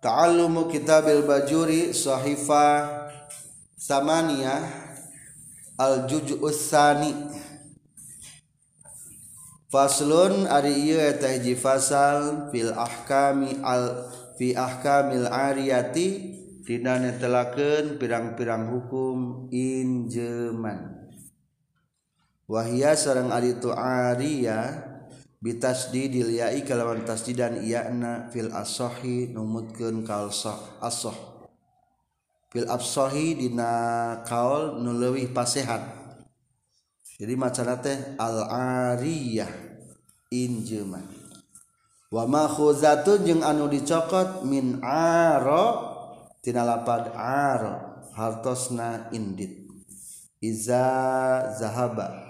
Ta'allumu kitabil bajuri Sohifa samaniyah al juz'us Faslun ari iya eta ya fasal fil ahkami al fi ahkamil ariyati dina netelakeun pirang-pirang hukum injeman wahia sarang aritu ariyah tasdi diliai kalauwan tasdi dan na fil asohi nummutkun kalso asoh fil absohidinaol nulewih pasehat jadi ma teh Alh injeman wama huza anu dicokot minropad haltosna indi Iiza zahaba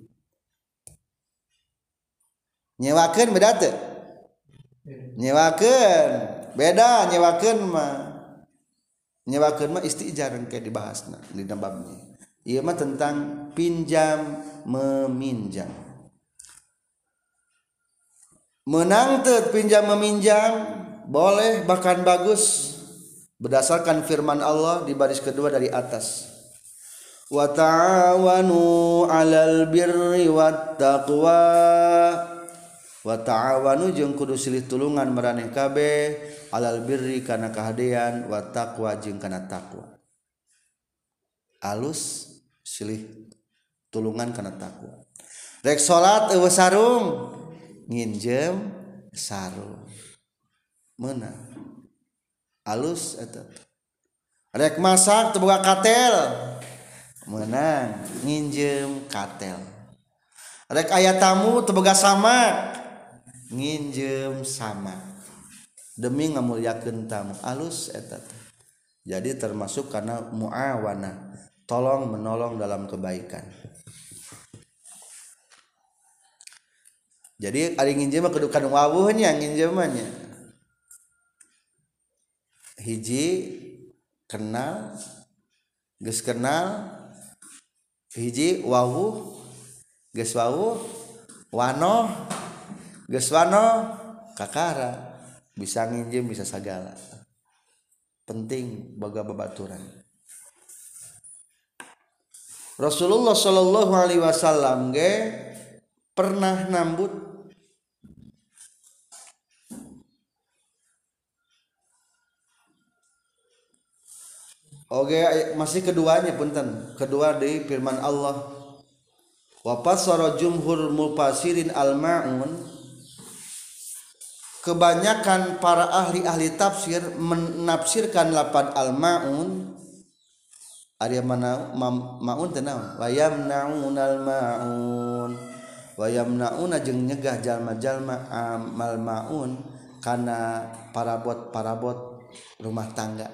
nyewakan beda tuh nyewakan beda nyewakan mah nyewakan mah yang kayak dibahas nah, di babnya iya mah tentang pinjam meminjam menang tuh pinjam meminjam boleh bahkan bagus berdasarkan firman Allah di baris kedua dari atas wa ta'awanu 'alal birri wat taqwa wa ta'awanu jeung kudu silih tulungan maraneh kabeh alal birri kana kahadean wa taqwa jeung kana takwa alus silih tulungan kana takwa rek salat eueuh sarung nginjem sarung mana alus eta rek masak teu katel menang nginjem katel rek aya tamu teu sama nginjem sama demi ngamulyakeun tamu alus etat jadi termasuk karena muawana tolong menolong dalam kebaikan jadi ada nginjem kedukan wawuhnya nginjemannya hiji kenal geus kenal hiji wawuh geus wawuh wanoh Geswano kakara bisa nginjem bisa segala penting baga babaturan Rasulullah Shallallahu Alaihi Wasallam ge pernah nambut Oke masih keduanya punten kedua di firman Allah wa pasara jumhur mufasirin al maun kebanyakan para ahli-ahli tafsir menafsirkan lapan al-ma'un Arya mana ma'un tenang Wayam naun al-ma'un Wayam naun aja nyegah jalma-jalma amal ma'un karena parabot-parabot rumah tangga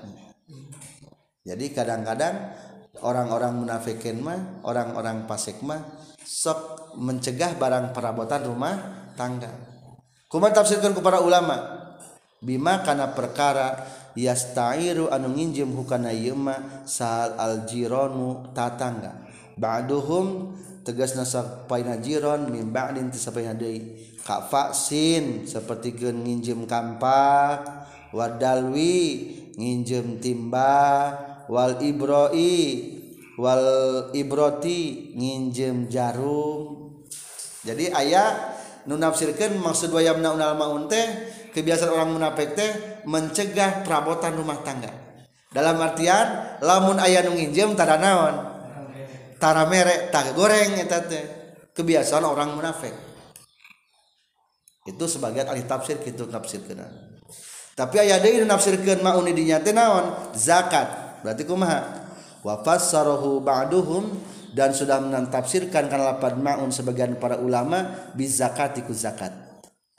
jadi kadang-kadang orang-orang munafikin mah orang-orang pasik mah sok mencegah barang perabotan rumah tangga tafsirkan kepada ulama Bimak karena perkara ya tairu anu nginjem hukanaal aljironu tatanggahum tegas nasjiron mimbaknti sampai Kaksi seperti ke nginjem kampak wadalwi nginjem timba Wal Ibroi Wal Ibroti nginjem jarum jadi aya yang tinggal nafsirkan maksud aya kebiasaan orangafkte mencegah perabotan rumah tangga dalam artiar lamun aya ngijem naontara merek goreng kebiasaan orang munafik itu sebagai alli tafsir itu nafsir kenal tapi aya nafsirkan dinya naon zakat berarti wafathu sudah menantafsirkan karenapan mauun sebagian para ulama bisa zakat ikut zakat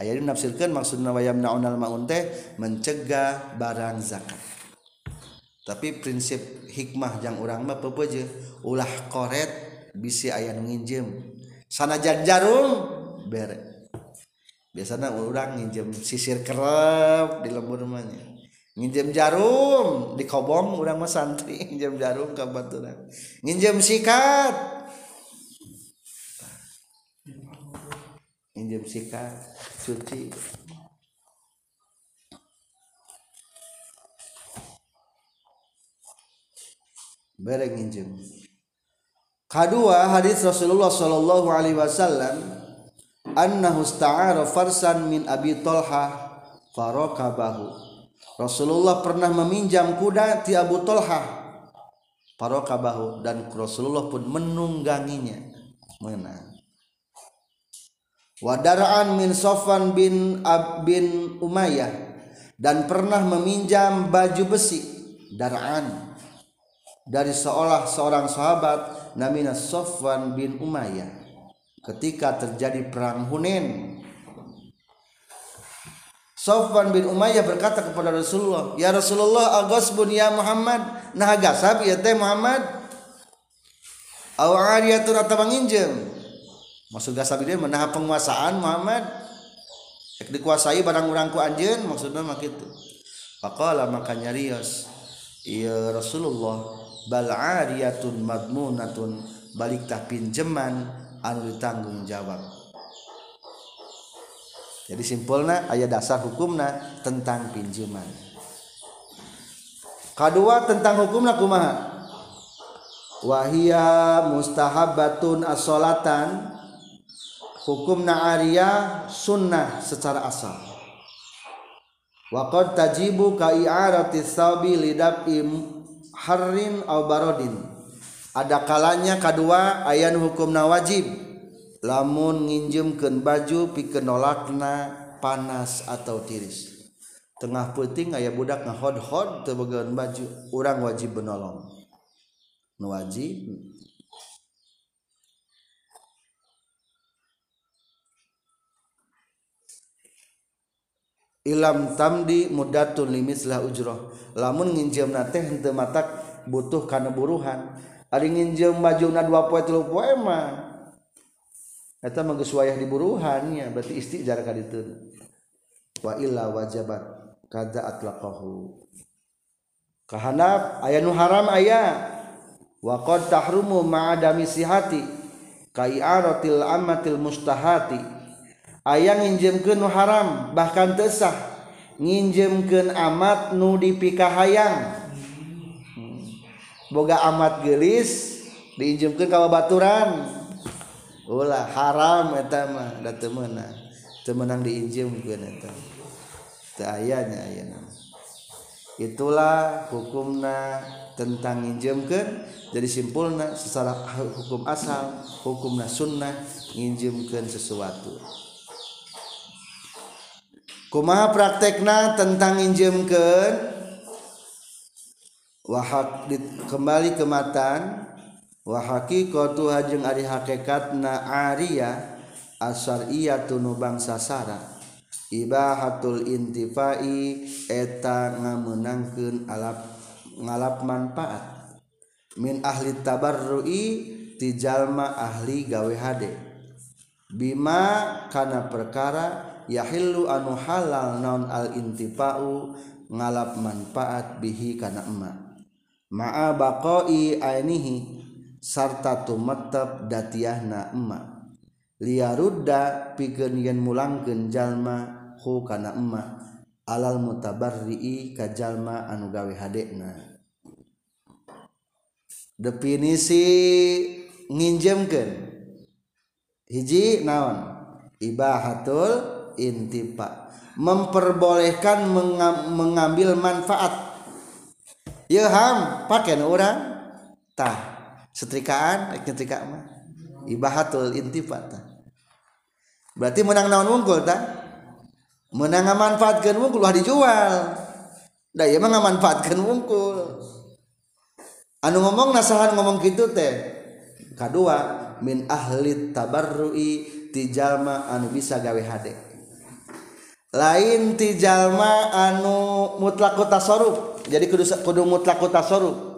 ayaah menafsirkan maksud wayam na mauun teh mencegah barang zakat tapi prinsip hikmah yang urangbak ulah koret bisi ayam menginjem sana ja-jarum bere biasanya u nginjem sisir kerep di lembu rumahnya nginjem jarum di kobong urang mah santri nginjem jarum ka baturan nginjem sikat nginjem sikat cuci bareng nginjem kedua hadis Rasulullah sallallahu alaihi wasallam annahu sta'ara farsan min Abi Talha farokabahu. Rasulullah pernah meminjam kuda ti Abu Tolha parokabahu dan Rasulullah pun menungganginya mana wadaraan min Sofan bin Ab bin Umayyah dan pernah meminjam baju besi daraan dari seolah seorang sahabat namanya Sofwan bin Umayyah ketika terjadi perang Hunain Sofwan bin Umayyah berkata kepada Rasulullah, "Ya Rasulullah, agasbun ya Muhammad, nah gasab ya teh Muhammad." Aw ariyatun atawa nginjem. Maksud gasab dia menaha penguasaan Muhammad. Ek dikuasai barang urang ku anjeun, maksudna mah kitu. Faqala maka nyarios, "Ya Rasulullah, bal ariyatun madmunatun, balik tah pinjeman anu ditanggung jawab." jadi simpulnya ayat dasar hukumnya tentang pinjaman kedua tentang hukumnya kumaha wahia mustahabatun asolatan hukumnya arya sunnah secara asal Waqad tajibu ka i'arati thawbi lidab'i harrin barodin Ada kalanya kedua ayat hukumna wajib lamun nginjemkan baju pikir nolakna panas atau tiris tengah puting ayah budak ngahod-hod tebegan baju orang wajib menolong wajib ilam tamdi mudatun limislah ujroh lamun nginjem nateh tematak matak butuh karena buruhan ada nginjem na dua poe tilu poe mah menggesuaah diburuuhan ya berarti istighjar di wa wajahana ayaah nu haram ayah watahihati rot mustahati ayaah nginjem ke Nu haram bahkan tesah nginjem ke amat nu di pikah hayang hmm. boga amat gelis diinjemkankawawabaturan ulah haram eta mah da teu meunang teu meunang diinjeumkeun eta teu ayana ayeuna itulah hukumna tentang nginjemkeun jadi simpulna secara hukum asal hukumna sunnah nginjemkeun sesuatu kumaha praktekna tentang nginjemkeun wahak kembali ke matan Quran Wah haki kauhajeng Ari hakekat na ya ashar iya tununu bangsasara ibahatul intifai etang nga menangkan ngalap manfaat min ahli tabarrui tijallma ahli gawehade Bimakana perkara yahillu anu halal non al-intifauu ngalap manfaat bihikana emma maa bakoi inihi sarta tumetep datiahna emma liarudda pikeun yen mulangkeun jalma hu kana emma alal mutabarrii ka jalma anu gawe hadekna definisi nginjemkeun hiji naon ibahatul intipa memperbolehkan mengambil manfaat ya ham pakai orang tah setrikaan eh, ketikatul in berarti menangunkul men manfaatkan wkullah dijualmanfaatkankul anu ngomong nasahan ngomong gitu teh2 Min ahli tabar tijallma anu bisa gawe H lain tijallma anu mutlak kota sorup jadiduung mutlak kota sorup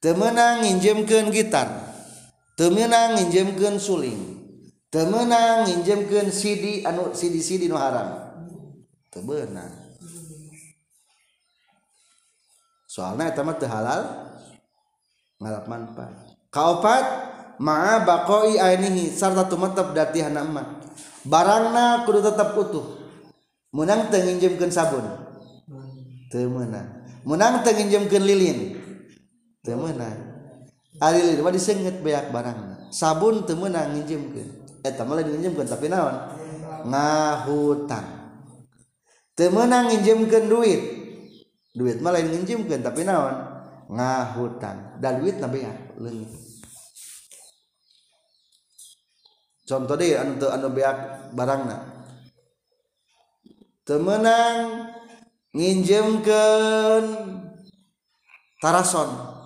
temenang nginjem ke gitar temenanginjem sulling temenang nginjem an siram soalnya halal mala man Pak kaupat barang utuh menang teninjemkan sabun temenang menang teninjem kelilin ke temenang Ari mah nah. sengit beak barang sabun temenang nginjemkeun eh mah lain ke tapi naon ngahutang temenang ke duit duit mah lain ke tapi naon ngahutang Dan duit tapi nah ya contoh deh anu anu beak barangna temenang ke tarason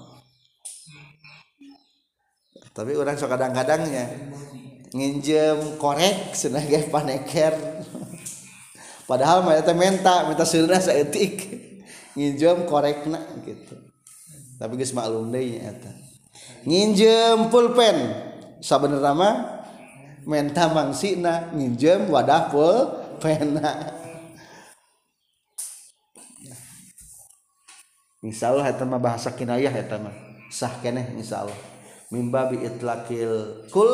tapi orang suka kadang-kadangnya nginjem korek senengnya paneker padahal mereka teh menta minta sudah seetik nginjem korek nak gitu tapi gus maklum deh ya itu nginjem pulpen sabenerna minta menta nak nginjem wadah pulpen insya insyaallah itu mah bahasa kinayah itu mah sah kene insyaallah mimbabi itlakil kul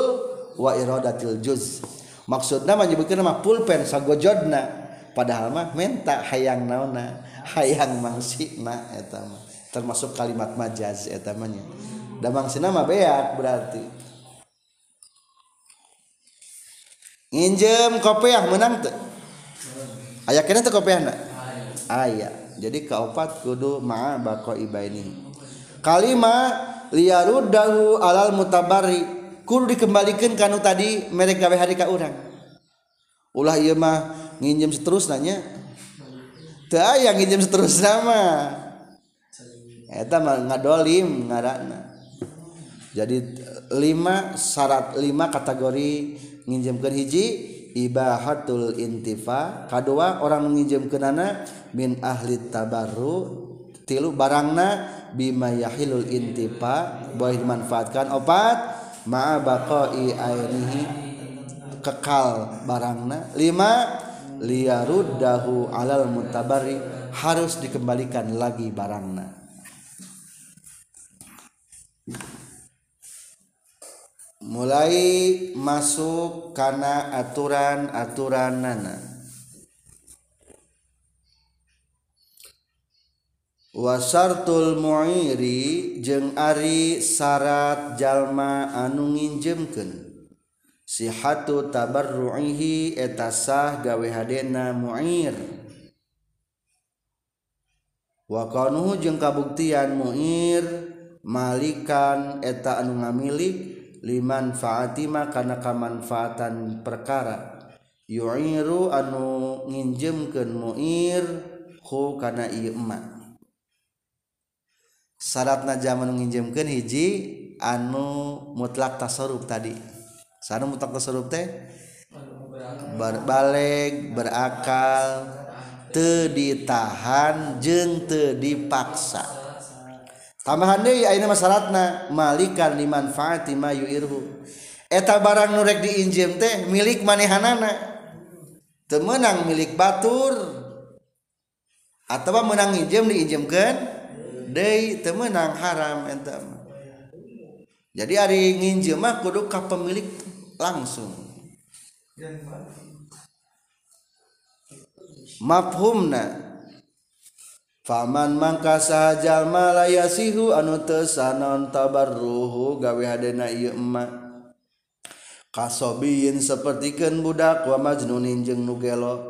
wa iradatil juz maksudna nyebutkeun mah pulpen sagojodna padahal mah menta hayang naona hayang mangsina eta mah termasuk kalimat majaz eta mah nya da mangsina mah beak berarti nginjem yang menang ayah kena tuh kopi anak ayah jadi kaopat kudu ma iba ini. Kalimat alal muabakul dikembalikan kamu tadi mereka WHK urang ulahmah nginjem seterus nanya sayaangjem seterus sama jadilima syarat 5 kategori nginjem kehiji ibahatul intiffa kadoa orang menginjemkenana bin ahli tabaru dan tilu barangna bima yahilul intipa boleh dimanfaatkan opat ma'a baqai kekal barangna lima liyaruddahu alal mutabari harus dikembalikan lagi barangna mulai masuk karena aturan aturan nana Quan Wasartul muairi je Arisrat jalma anu nginjemken sihatu tabar rohaihi eteta sah gawehana muair wau jeung kabuktian muir malikan eta anu ngamilik limanfaati makan kamanfaatan perkara you anu nginjemken muir hokana imak zaman menginjemkan hiji anu mutlak tasa tadi-balik berakaltedditahan jente dipaksa tambahan ini Mal manfa eta barang nurrek diinjemm teh milik manehan temenang milik Batur atau menanginjem diinjemmkan temenang haram jadi hari ingin jemak kudu pemilik langsung mahumna faman Mangka saja Malayasihu anutessan non tabar ruhu gawe kasobiin sepertiken budak wama ninjeng nugelok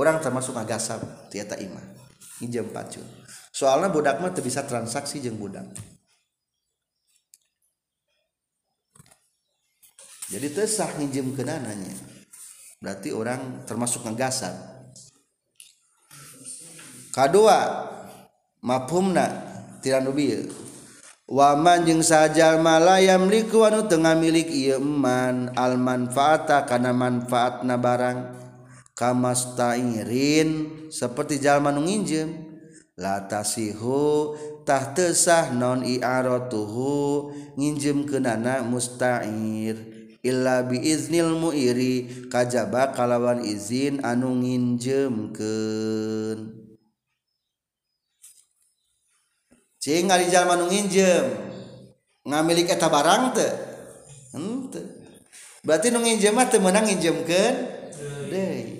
orang termasuk agasab tiata imah empat pacun soalnya budak mah bisa transaksi jeng budak jadi tersah ke kenananya berarti orang termasuk ngegasan kedua mafhumna tiranubil. nubil ya. waman jeng sajal malayam liku anu tengah milik iya eman al manfaata karena manfaatna barang kamastairin seperti jalma nu nginjem la tasihu tah tesah non i'aratuhu kenana musta'ir illa bi iznil muiri kajaba kalawan izin anu nginjeumkeun cing ari jalma nu nginjem ngamilik eta barang teu henteu berarti nu nginjem mah teu meunang ken. deui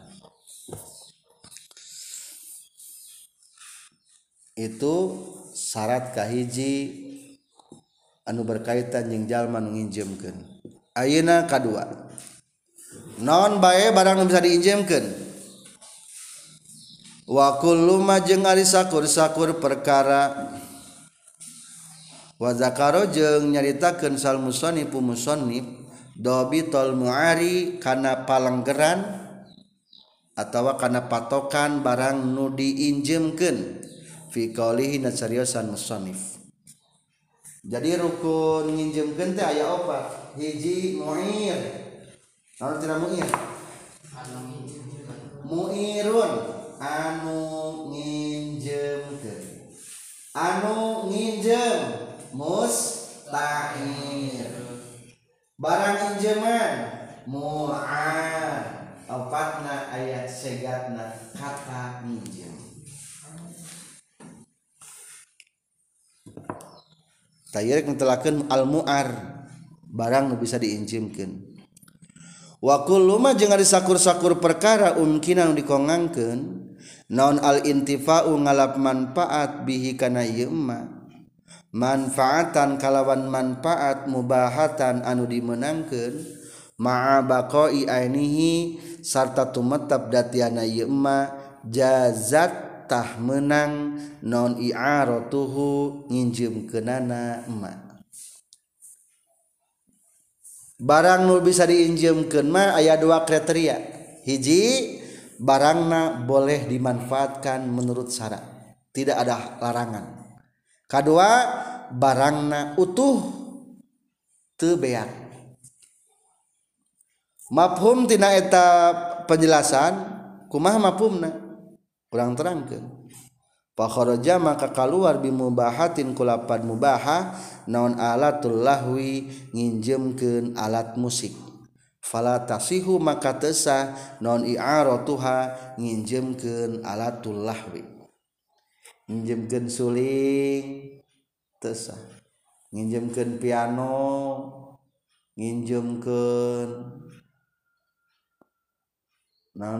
punya itusyaratkahhiji anu berkaitan jeingjalman menginjemken Aina K2 non baye barang Nu bisa diinjemkan wakul Lumajeng Ari sakur sakur perkara waza karo jeng nyaritaken salmusonni pu musonib Dobi tol Muarikana Panggeran atau karena patokan barang nu diinjemken. fi qalihi nasariyasan musannif jadi rukun nginjem gente ayat opat hiji muir kalau tidak muir anu muirun anu gente. anu nginjem mustahir barang nginjeman mu'ar opatna ayat segatna kata nginjem yang telaken almuar barang lu bisa diincikan wa Luma je sakur-sakur perkara unkinang dikongangken non al-intivau ngalap manfaat bihikana yma manfaatan kalawan manfaat mubahaatan anu dimenangkan ma bakoi inihi sarta tumetab datianana yma jazat menang non iarouhu nginmken barang Nur bisa diinjemm kemah ayat dua kriteria hiji barangna boleh dimanfaatkan menurut Sara tidak ada larangan K2 barangna utuh tebe mafumtina etab penjelasan kumahmahummna terangkan pak jama kakal luar binmubahatin kulapan mubaha nonon alatullahwi nginjemken alat musik falasihu maka teah nonroha nginjemken alatullahwijemken suling tesa nginjemkan piano nginjemkan na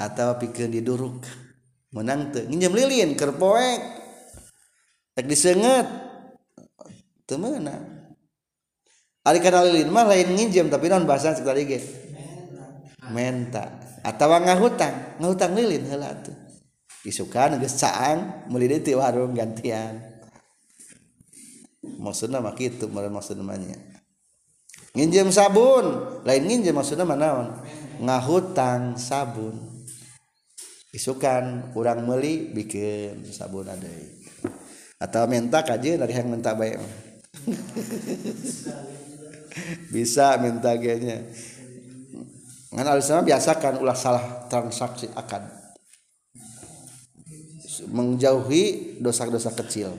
atau pikir diduruk menang tuh nginjem lilin kerpoek tak disengat disenget mana meunang lilin mah lain nginjem tapi non bahasa sekali gitu menta atau ngahutang ngahutang lilin heula tuh isukan geus caang meuli di warung gantian maksudna mah kitu maksudna mah nginjem sabun lain nginjem maksudnya mana naon ngahutang sabun isukan kurang meli bikin sabun ada atau minta kaji dari yang minta baik bisa minta kan ngan biasakan ulah salah transaksi akan menjauhi dosa-dosa kecil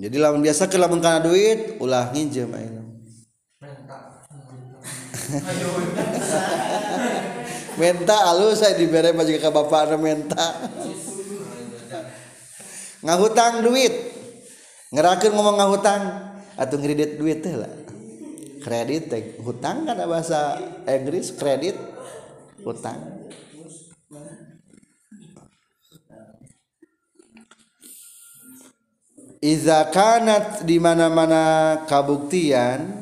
jadi lamun biasa ke lamun duit ulah nginjem ayo menta alu saya diberi baju ke bapak menta ngahutang duit ngerakin ngomong ngahutang atau ngeredit duit teh lah kredit teh hutang kan bahasa Inggris kredit hutang Iza kanat di mana-mana kabuktian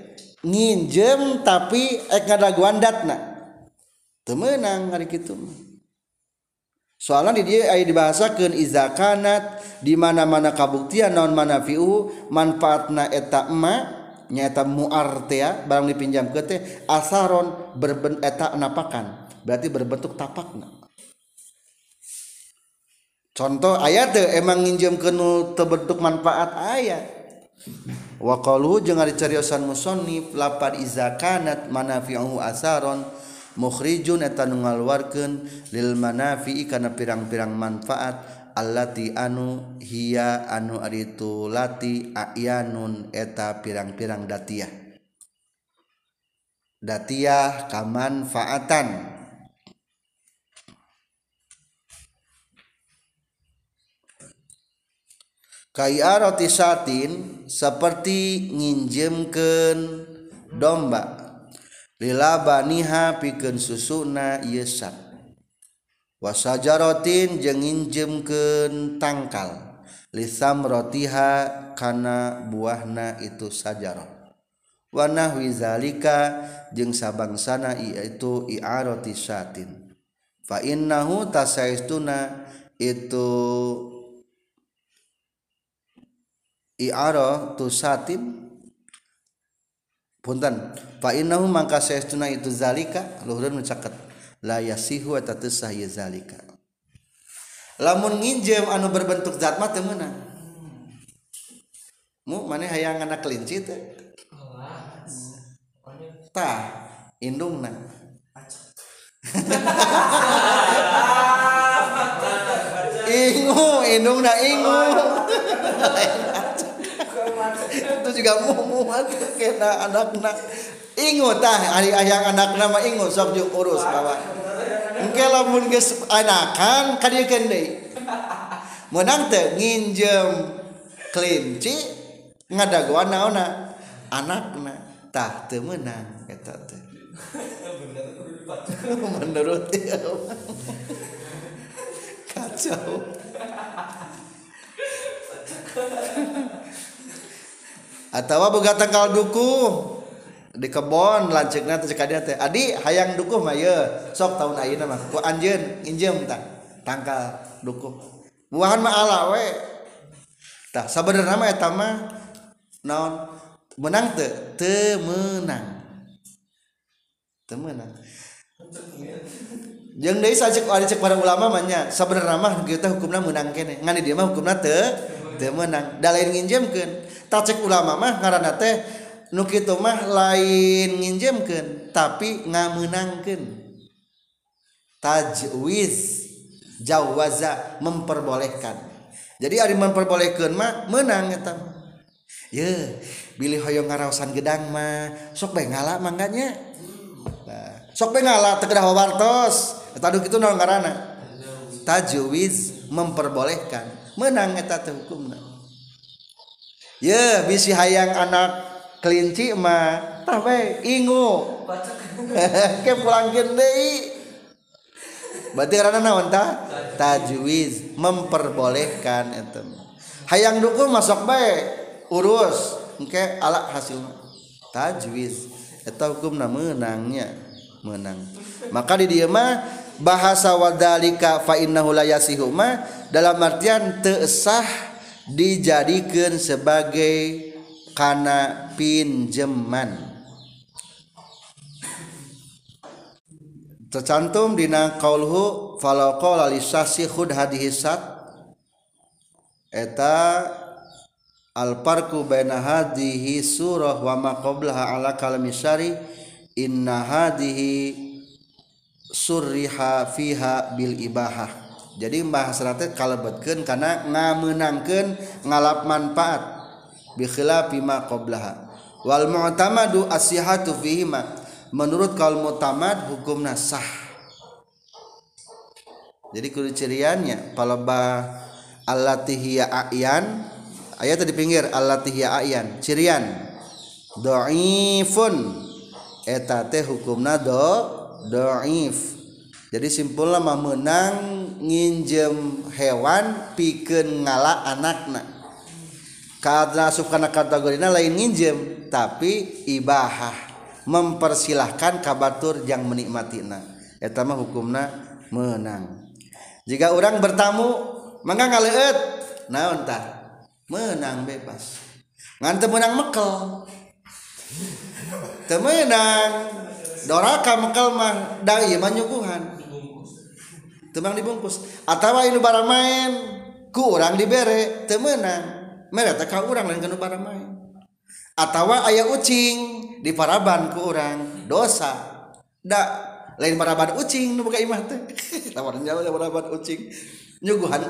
nginjem tapi temang hari soal dibahasa keat di mana-mana kabuktian Naon mana manfaatnaaknya barang dipinjam asaron berbenapakan berarti berbentuk tana contoh ayat tuh emang ngiinjem ke terbentuk manfaat ayaah Wakolu j acariyosan musoni Plapad iza kanat manafi asaron mukhrijjunetaalwarken lil manafi kana pirang-pirang manfaat Alti anu hia anuaritu lati aanun eta pirang-pirang datiya. Datiya kamanfaatan. roti satin seperti nginjemken domba lila baniha pikeun susuna yesat Wasaja wasajarotin jenginjemken tangkal lisam rotiha kana buahna itu sajarot Wanah wizalika jeng jeung sabangsana yaitu roti satin fa innahu tasaistuna itu i'ara tu satin punten fa innahu mangka saestuna itu zalika luhurun mencaket la yasihu eta teu sah ya zalika lamun nginjem anu berbentuk zat mah teu meunang mu mana hayang anak kelinci teh ta indungna ingu indungna ingu itu juga muat kena anak nak ingu tah hari ayang anak nama ingu sok juk urus bawa engke lamun geus anakan kadiekeun deui menang teh nginjem kelinci ngadagoan anak anakna tah teu meunang eta teh menurut dia kacau atau boga tangkal duku di kebon lancengna teh cekadia teh adi hayang duku mah ya sok tahun ayeuna mah ku anjen injem tak tangkal duku buahan mah ala we tak sabar nama eta non menang te temenang temenang yang menang jeung deui sajek cek para ulama mana sabar nama kita hukumnya menang kene ngan dia mah hukumnya teu teu menang da lain k ulama mah nga Nuki itu mah lain nginjemkan tapi nga menangkantaj Jawaza memperbolehkan jadi hari memperbolehkanmak menang Billy Hoyo ngausan gedang mah so ngala manggganya so ngala tetos Taju memperbolehkan menang hukumna misi hayang anak kelincimahwi memperbolehkan hayang duku masuk baik uruske alak hasiltajwi atau hukum menangnya menang maka di diama bahasa wadalika Fanaasima dalam marjanantesesah dijadikan sebagaikana pin Jeman tercantum dinngkaeta alparku hadhi suroh wama qbla a kalari Inna hadhi Suri hafiha Bilqibaha Mbahas seratet kalaubetken karena ngamenangkan ngalap manfaat bilama qbla Wal asa menurut q mu tammad hukum nasah jadi kurilit ciriannya kalauba alihhi ayayan ayaah tadi pinggir alihhi ayayan cirian dofun eteta hukum nado do iffun jadi simpul lama menang nginjem hewan piken ngala anakna karena kategori kategorina lain nginjem tapi ibahah mempersilahkan kabatur yang menikmati na etama hukumna menang jika orang bertamu maka ngaleut naon tah menang bebas ngan menang mekel temenang doraka mekel mah da ieu mah ang dibungkus Atawa ini para main kurang diberre temenang mereka orang lain para Atawa ayaah ucing di paraban ke orang dosa ndak lain paraban ucing han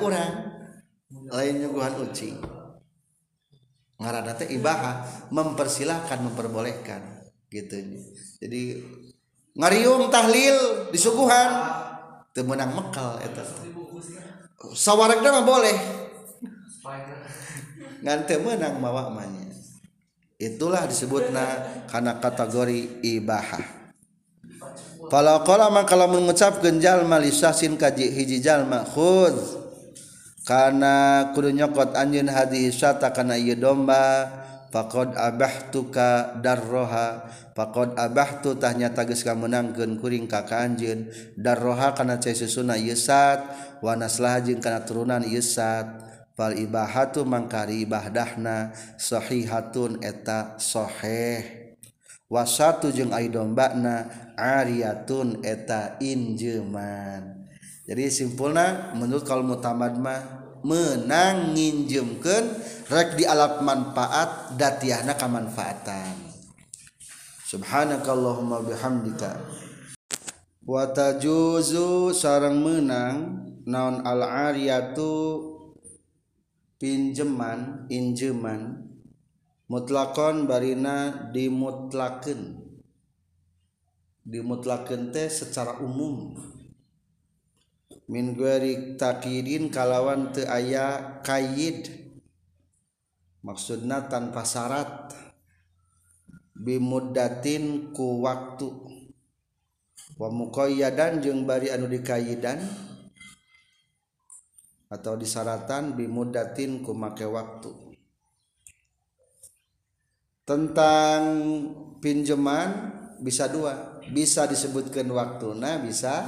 lainhan urada mempersilahkan memperbolehkan gitu jadi ngaium tahlil disuguhan menang Mekkal saw boleh menang mawakmanya itulah disebut nah karena kategori Ibaha kalaulama kalau mengucap genjal malissin kaj hijijal Mahudd karena kudu yokot anjun Hadisata karenaia domba dan pakod Abah tuuka darroha pakod Abah tutahnya tagis kaanggenun kuriing kakajin darroha kana ceuna ysat Wanas lajin kana turunan ysat palibahatu mangkariba dahnashohihatun eta soheh was satu jeung Adombakna yaun eta injeman jadi simpulna menukal mutamad mah, menanginjemkan rek di alat manfaat dantiana kamanfaatan Subhanaallahallahumham watta juzo seorang menang naon aaria tuh pinjeman injeman mutlakon Barina dimutlaken dimutlaken teh secara umum untuk guedinkalawanid maksudnya tanpa syarat bimutin ku waktumukaya dan bari anu dikaidan atau disalatan bimuudatin kumakai waktu tentang pinjeman bisa dua bisa disebutkan waktu nah bisa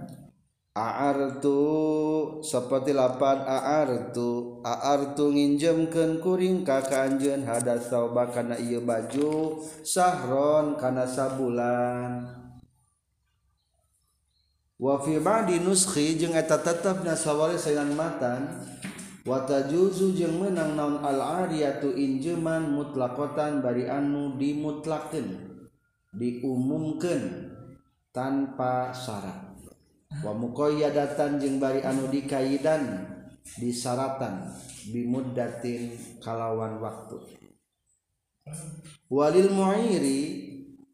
a tuh seperti lapan tuhar tuinjemken kuriing kajun hadas sau ia baju saahron kanasa bulan wafibadi nu tetapnyasawali saylang mata watta juzu je menang na al aria tuh injeman mutlakotan bari anu dimutlaken diumumkan tanpa syarat wakoyadatan jeng bari anu di kaidan diyaratan bimutdain kalawan waktu Walil muairi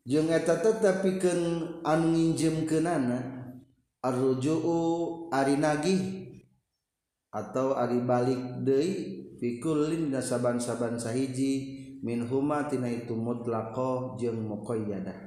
jengeta tetapiken anginjemkenana Ar arigi atau Alibalik De fikullin dasaaban-saaban sahiji minumaatina itumutlako je mukoy dan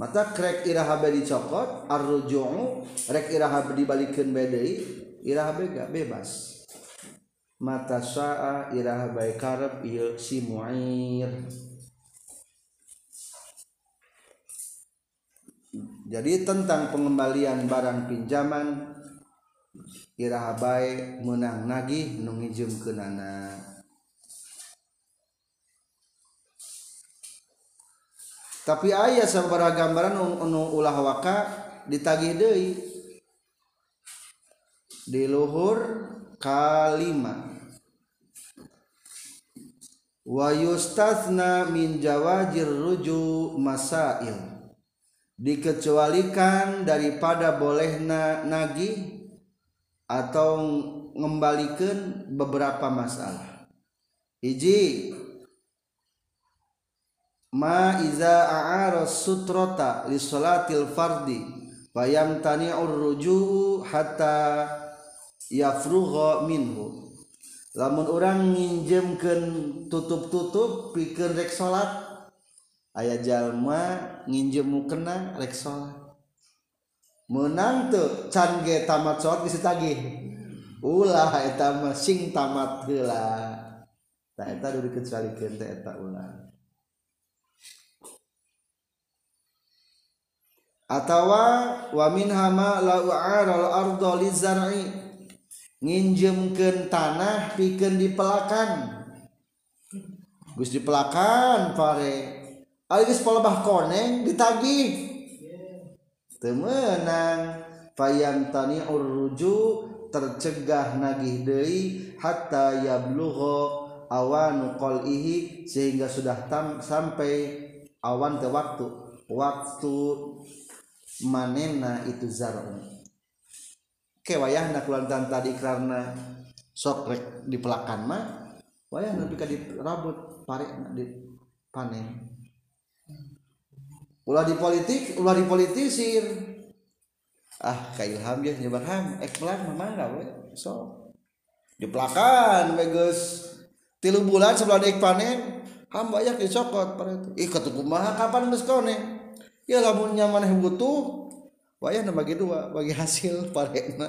karena matarek Iahadicokotjung rekhab dibalikin I ga bebas mataa Irah baikep jadi tentang pengembalian barang pinjaman Irahaha baik menang nagihung ngijemkenana tapi ayah sabara gambaran unu ulah waka ditagih deui di luhur kalima wa yustathna min jawajir ruju masail dikecualikan daripada bolehna nagih atau ngembalikan beberapa masalah hiji izaartrotatilfardi payang taniju Hattafruho namunmun orang nginjemken tutup-tutup pikir rek salat ayah jallma nginjemmu kena rekt menantuk cange tamat salat diisi tagih tamatla dueta ulang tawa wa ha nginjemken tanah piken di belakangkan Gu di belakangkan fare alis polah koneng ditagih temenang payantani ur ruju tercegah nagih dari hatayabluho awan qhi sehingga sudah tam sampai awan kewaktu waktu manena itu zarun nak lantan tadi karena sokrek di pelakan mah wayah nabi ah, ka rabut parek di panen ulah di politik ulah di politisir ah kayak ilham ya nyebar ham ek pelan mah mangga so di pelakan bagus Tiga tilu bulan sebelum dek panen ham banyak dicokot pada itu ih ketuku mah, kapan geus ya nyaman yang butuh wayah ya, bagi gitu, dua bagi hasil parena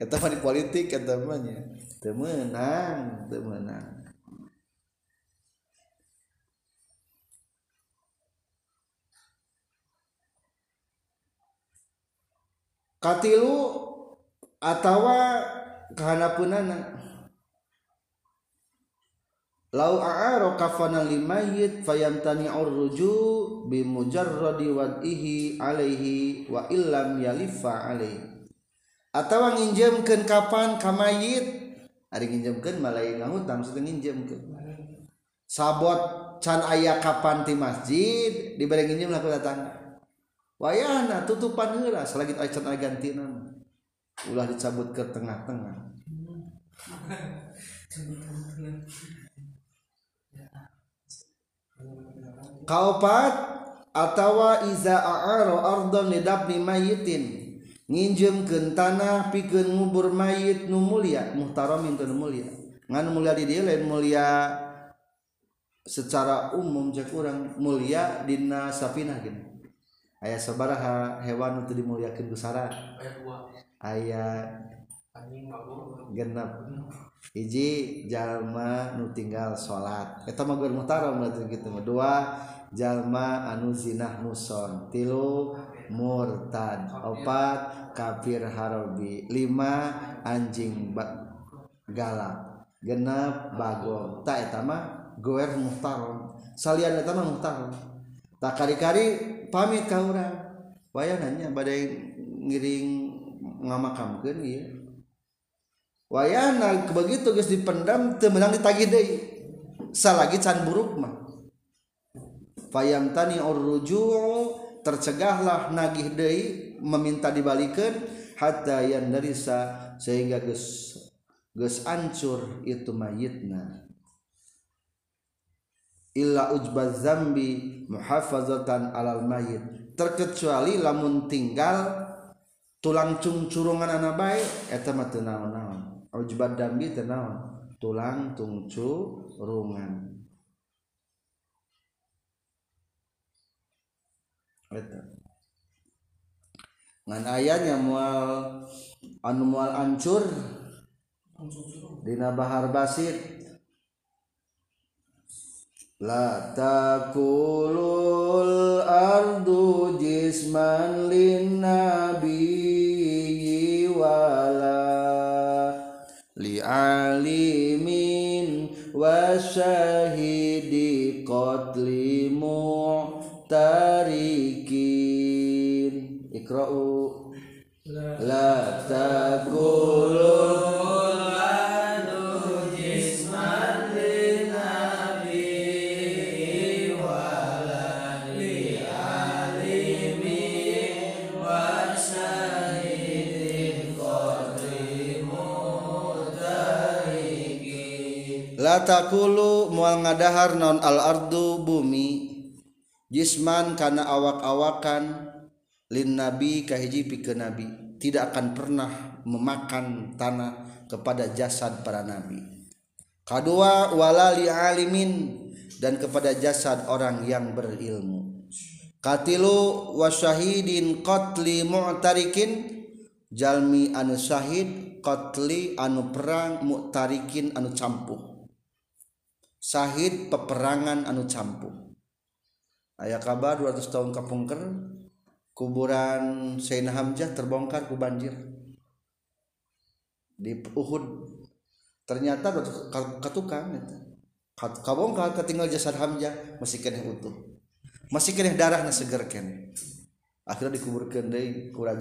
eta mah di politik eta mah nya teu meunang teu katilu atawa kahanapunana lau a'aro kafanal limayit orruju bimujar bimujarradi wad'ihi alaihi wa illam yalifa alaihi atawa nginjemkeun kapan ka mayit ari nginjemkeun malai ngahutang sudah nginjemkeun sabot can aya kapan di masjid dibere nginjem lah datang Wahana tutupan heula selagi can aya gantina ulah dicabut ke tengah-tengah Hai kaupat atautawa Izaar orda mayin nginjemken tanah piken mubur mayit nu mulia muhtarram min mulia mulia did mulia secara umum ja kurangrang mulia Dina Safingen ayaah sebaraha hewan untuk dimuli ke busara ayat genap iji Jalma nu tinggal salat kemu dua Jalma anuuzinah muson tilu murtan obat kafir Harbi 5 anjing batgala genap baggo tak goer mutar sal tak kar-kari pamit ka waynya badai yang ngiring lama kamuni wayana begitu guys dipendam temenang ditagih deh salagi can buruk mah fayamtani urruju tercegahlah nagih deh meminta dibalikan hatta yang darisa sehingga guys guys ancur itu mayitna illa ujbaz zambi muhafazatan alal mayit terkecuali lamun tinggal tulang cung curungan anak baik eta mah naon-naon ujbat dambi tenaon tulang tungcu rungan Eta. Ngan ayahnya mual anu mual ancur dina bahar basit la takulul ardu jisman lin nabi alimin wa syahidi qatli mu'tarikin ikra'u la, takul. takulu mual ngadahar non al ardu bumi jisman karena awak-awakan lin nabi kahiji ke nabi tidak akan pernah memakan tanah kepada jasad para nabi kedua walali alimin dan kepada jasad orang yang berilmu katilu wasyahidin qatli mu'tarikin jalmi anu syahid qatli anu perang mu'tarikin anu campur Shahid peperangan anu campung ayaah kabar 200 tahun kapungker kuburan seinna Hamjah terbongkarku banjir di ternyata ukan kabongka keting jasad Hamja mekin utuh mekin darah se Ken akhirnya dikuburkan dari Quran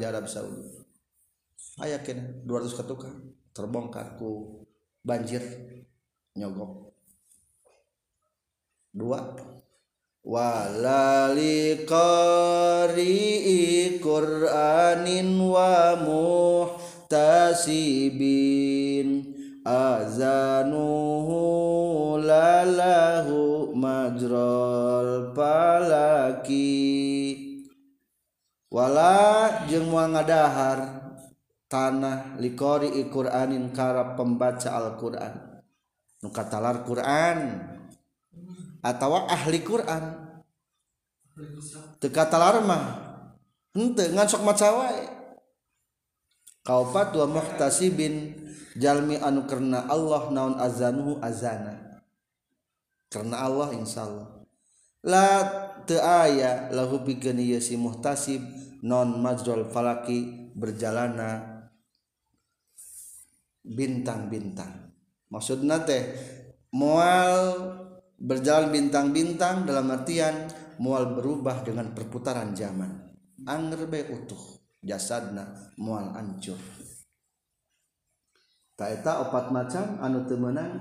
ayakin 200 ketukan terbongkarku banjir nyogok dua walali qari'i qur'anin wa muhtasibin azanuhu lalahu majrol palaki wala jeung moal ngadahar tanah likori Quranin karab pembaca Al-Qur'an nu katalar Qur'an atau ahli Quran teka talarma ente ngan sok macawai wae kaupat wa muhtasibin jalmi anu karena Allah naun azanuhu azana karena Allah Allah la te aya lahu pikeun si muhtasib non majrol falaki berjalana bintang-bintang maksudnya teh moal berjalan bintang-bintang dalam artian mual berubah dengan perputaran zaman anger be utuh jasadna mual ancur taeta opat macam anu temenan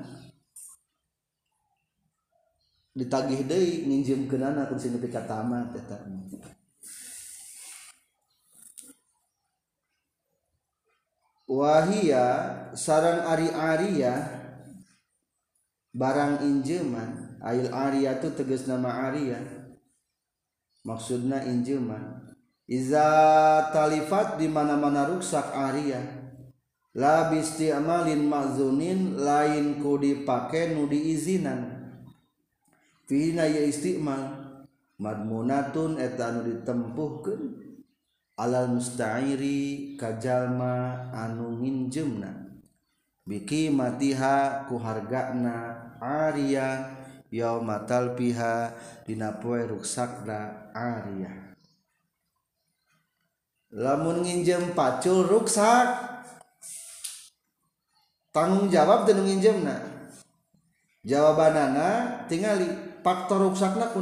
ditagih deui nginjem kenana ke sini ke catama wahia sarang ari-aria ya, barang injeman Arya tuh teges nama Arya maksudna Injeman izatalifat dimana-mana rusak Arya labisti amalin mazuin lain kau dipake nu diizinan Vi istimalmunun etan ditempuh ke alam mustairi kajjallma anungin jemnah Bikimatiha kuhar gana yaku yatal pihadinaporukda lamun nginjem pacul rusak tanggung jawab daninjem jawabanna tinggali faktorrukna ku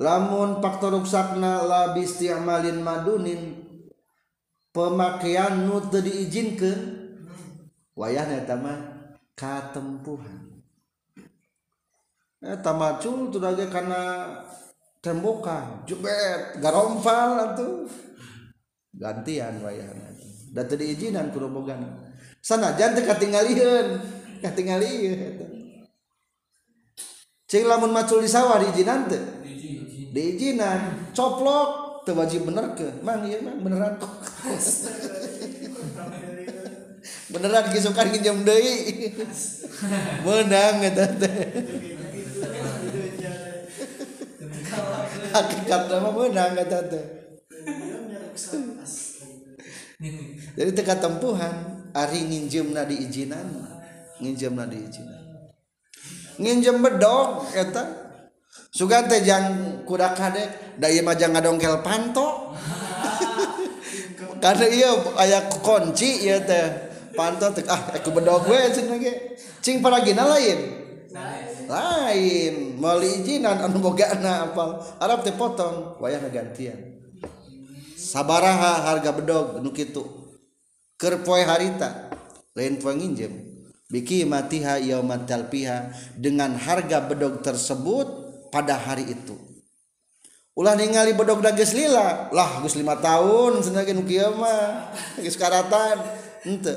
lamun faktorrukakna labisti amalinunin pemakaiannut diijin ke wayahnya keuhan eta eh, cul tuh lagi karena tembokan jubet garompal atau gantian wayahan dan tadi izinan kurobogan sana jangan ketinggalan tinggalin, cing lamun macul di sawah diizinan teh diizinan coplok tuh wajib bener ke mang iya mang beneran kok beneran kisukan ginjam deh menang ya tante hakikat dari temuhan Ari nginjem na dijinnan nginjem nginjem bedo Sugante jangan kuda kadek daya majang ngadongkel panto karena iya aya konci teh panto aku ah, bedoguecinggina lain lainmelinan Arab potong way gantian sabarha harga bedogkitukerpo harita lain penginjem Bikimatiha piha dengan harga bedog tersebut pada hari itu ulang ningali bedog galilalahgus 5 tahunatan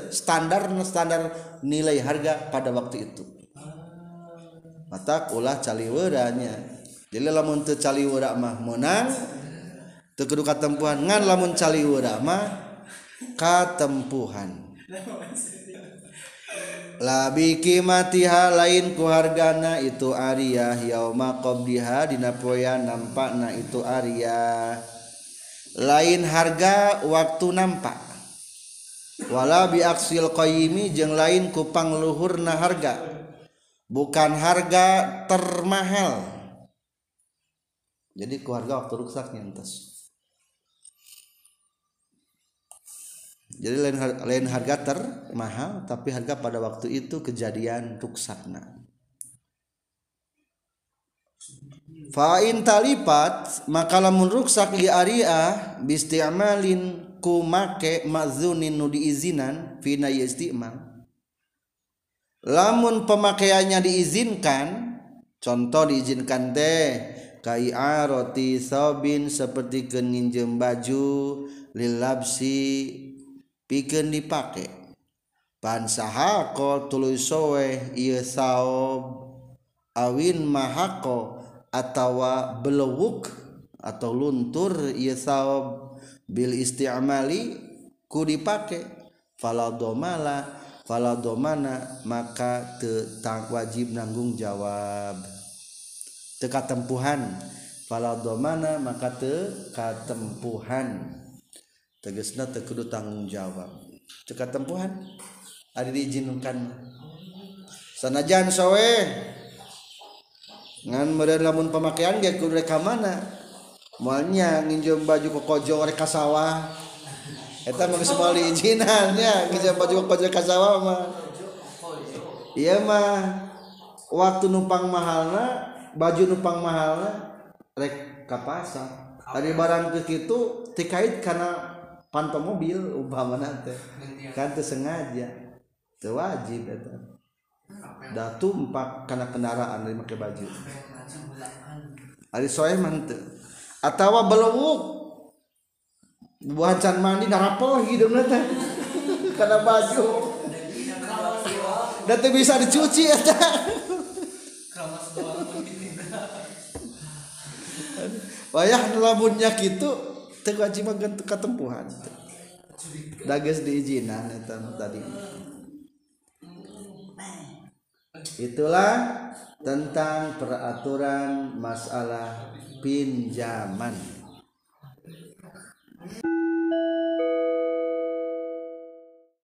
standar standar nilai harga pada waktu itu mata ulah caliwuranya jadi lamun teu caliwura mah menang teu kudu katempuhan ngan lamun caliwura mah katempuhan Labi matiha lain ku hargana itu Arya yauma qabdiha dina nampak nampakna itu Arya lain harga waktu nampak wala biaksil qayyimi jeung lain ku pangluhurna harga bukan harga termahal jadi keluarga waktu rusak nyentas jadi lain lain harga termahal tapi harga pada waktu itu kejadian ruksakna fa'in talipat maka lamun ruksak li aria amalin ku make ma'zunin nu diizinan fina isti'mal Quan lamun pemakaiannya diizinkan contoh diizinkan deh Ka rotibin seperti geninjem baju lilabpsi pigen dipake Pansako tulusweob awinmahko atautawa belewuk atau lunturob Bil istiaali ku dipake Faldo mala, mana maka tetap wajib nanggung jawab tekat tempuhan palado mana maka tekat temuhan tegesna te tanggung jawab tekat temuhan dijinkan sana sowe lamun pemakaian get mereka mana semuanya nginjem baju ke kojo mereka sawah mah waktu numpang mahala baju numpang mahala rek kapang hari baran itu dikit karena pantau mobil ubah menante gantu sengaja wajibtumpak karena kendaraanmak baju atautawa belumuku buah mandi narapo gitu nanti karena baju nanti bisa dicuci ya wayah lamunnya gitu teu wajib ketempuhan dages diizinan eta eh, tadi itulah tentang peraturan masalah pinjaman Thank you.